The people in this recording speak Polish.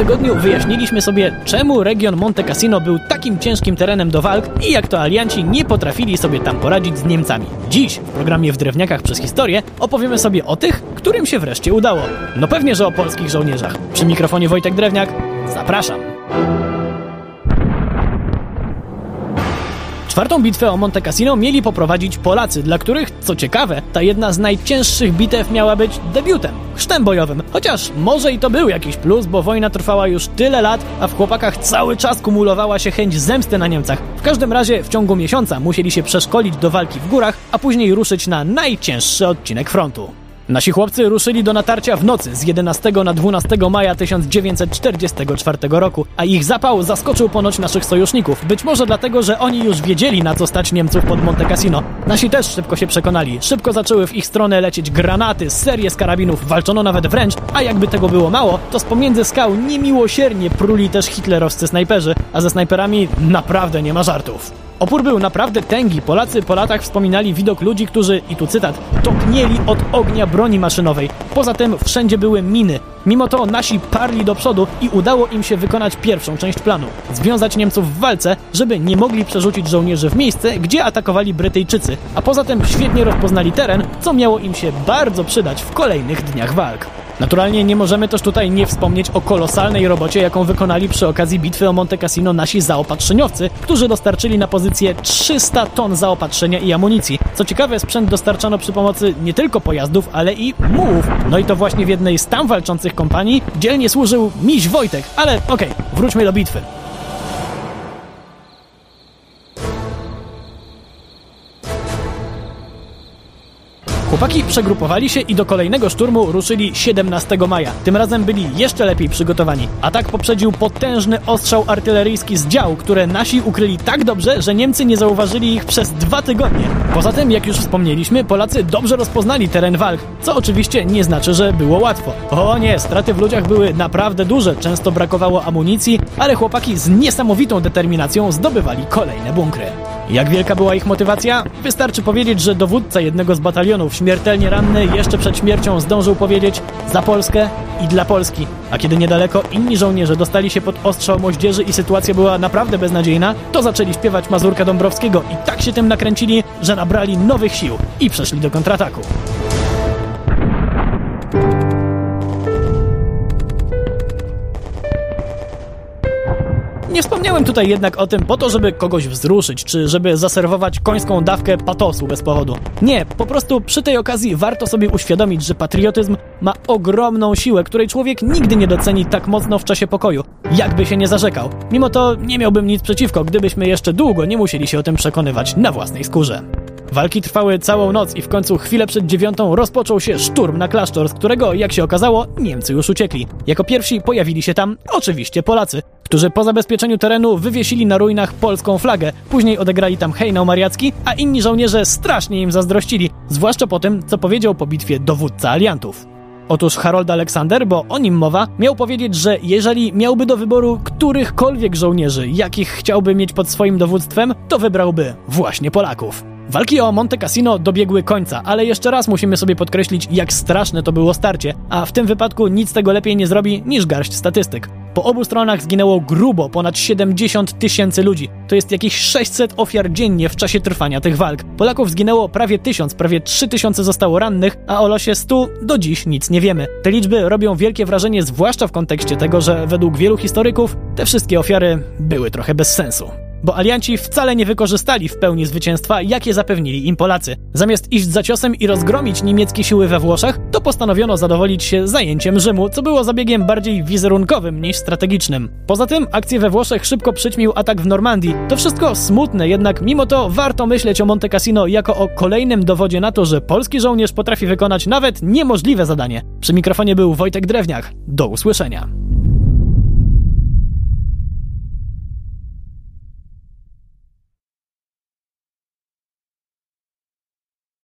tygodniu wyjaśniliśmy sobie, czemu region Monte Cassino był takim ciężkim terenem do walk i jak to alianci nie potrafili sobie tam poradzić z Niemcami. Dziś w programie W Drewniakach przez historię opowiemy sobie o tych, którym się wreszcie udało. No pewnie, że o polskich żołnierzach. Przy mikrofonie Wojtek Drewniak, zapraszam. Czwartą bitwę o Monte Cassino mieli poprowadzić Polacy, dla których, co ciekawe, ta jedna z najcięższych bitew miała być debiutem, chrztem bojowym. Chociaż może i to był jakiś plus, bo wojna trwała już tyle lat, a w chłopakach cały czas kumulowała się chęć zemsty na Niemcach. W każdym razie w ciągu miesiąca musieli się przeszkolić do walki w górach, a później ruszyć na najcięższy odcinek frontu. Nasi chłopcy ruszyli do natarcia w nocy z 11 na 12 maja 1944 roku, a ich zapał zaskoczył ponoć naszych sojuszników. Być może dlatego, że oni już wiedzieli na co stać Niemców pod Monte Cassino. Nasi też szybko się przekonali. Szybko zaczęły w ich stronę lecieć granaty, serie z karabinów, walczono nawet wręcz, a jakby tego było mało, to z pomiędzy skał niemiłosiernie pruli też hitlerowscy snajperzy, a ze snajperami naprawdę nie ma żartów. Opór był naprawdę tęgi. Polacy po latach wspominali widok ludzi, którzy, i tu cytat, topnieli od ognia broni maszynowej. Poza tym wszędzie były miny. Mimo to nasi parli do przodu i udało im się wykonać pierwszą część planu. Związać Niemców w walce, żeby nie mogli przerzucić żołnierzy w miejsce, gdzie atakowali Brytyjczycy. A poza tym świetnie rozpoznali teren, co miało im się bardzo przydać w kolejnych dniach walk. Naturalnie nie możemy też tutaj nie wspomnieć o kolosalnej robocie, jaką wykonali przy okazji bitwy o Monte Cassino nasi zaopatrzeniowcy, którzy dostarczyli na pozycję 300 ton zaopatrzenia i amunicji. Co ciekawe, sprzęt dostarczano przy pomocy nie tylko pojazdów, ale i mułów. No i to właśnie w jednej z tam walczących kompanii dzielnie służył miś Wojtek, ale okej, okay, wróćmy do bitwy. Chłopaki przegrupowali się i do kolejnego szturmu ruszyli 17 maja. Tym razem byli jeszcze lepiej przygotowani. Atak poprzedził potężny ostrzał artyleryjski z dział, które nasi ukryli tak dobrze, że Niemcy nie zauważyli ich przez dwa tygodnie. Poza tym, jak już wspomnieliśmy, Polacy dobrze rozpoznali teren walk, co oczywiście nie znaczy, że było łatwo. O nie, straty w ludziach były naprawdę duże, często brakowało amunicji, ale chłopaki z niesamowitą determinacją zdobywali kolejne bunkry. Jak wielka była ich motywacja? Wystarczy powiedzieć, że dowódca jednego z batalionów, śmiertelnie ranny, jeszcze przed śmiercią zdążył powiedzieć za Polskę i dla Polski. A kiedy niedaleko inni żołnierze dostali się pod ostrzał moździerzy i sytuacja była naprawdę beznadziejna, to zaczęli śpiewać Mazurka Dąbrowskiego i tak się tym nakręcili, że nabrali nowych sił i przeszli do kontrataku. Wspomniałem tutaj jednak o tym po to, żeby kogoś wzruszyć, czy żeby zaserwować końską dawkę patosu bez powodu. Nie, po prostu przy tej okazji warto sobie uświadomić, że patriotyzm ma ogromną siłę, której człowiek nigdy nie doceni tak mocno w czasie pokoju, jakby się nie zarzekał. Mimo to nie miałbym nic przeciwko, gdybyśmy jeszcze długo nie musieli się o tym przekonywać na własnej skórze. Walki trwały całą noc i w końcu chwilę przed dziewiątą rozpoczął się szturm na klasztor, z którego, jak się okazało, Niemcy już uciekli. Jako pierwsi pojawili się tam oczywiście Polacy, którzy po zabezpieczeniu terenu wywiesili na ruinach polską flagę. Później odegrali tam hejnał mariacki, a inni żołnierze strasznie im zazdrościli, zwłaszcza po tym, co powiedział po bitwie dowódca aliantów. Otóż Harold Aleksander, bo o nim mowa, miał powiedzieć, że jeżeli miałby do wyboru którychkolwiek żołnierzy, jakich chciałby mieć pod swoim dowództwem, to wybrałby właśnie Polaków. Walki o Monte Cassino dobiegły końca, ale jeszcze raz musimy sobie podkreślić, jak straszne to było starcie, a w tym wypadku nic tego lepiej nie zrobi niż garść statystyk. Po obu stronach zginęło grubo ponad 70 tysięcy ludzi. To jest jakieś 600 ofiar dziennie w czasie trwania tych walk. Polaków zginęło prawie 1000, prawie 3000 zostało rannych, a o losie 100 do dziś nic nie wiemy. Te liczby robią wielkie wrażenie, zwłaszcza w kontekście tego, że według wielu historyków te wszystkie ofiary były trochę bez sensu bo alianci wcale nie wykorzystali w pełni zwycięstwa, jakie zapewnili im Polacy. Zamiast iść za ciosem i rozgromić niemieckie siły we Włoszech, to postanowiono zadowolić się zajęciem Rzymu, co było zabiegiem bardziej wizerunkowym niż strategicznym. Poza tym akcję we Włoszech szybko przyćmił atak w Normandii. To wszystko smutne, jednak mimo to warto myśleć o Monte Cassino jako o kolejnym dowodzie na to, że polski żołnierz potrafi wykonać nawet niemożliwe zadanie. Przy mikrofonie był Wojtek Drewniak. Do usłyszenia.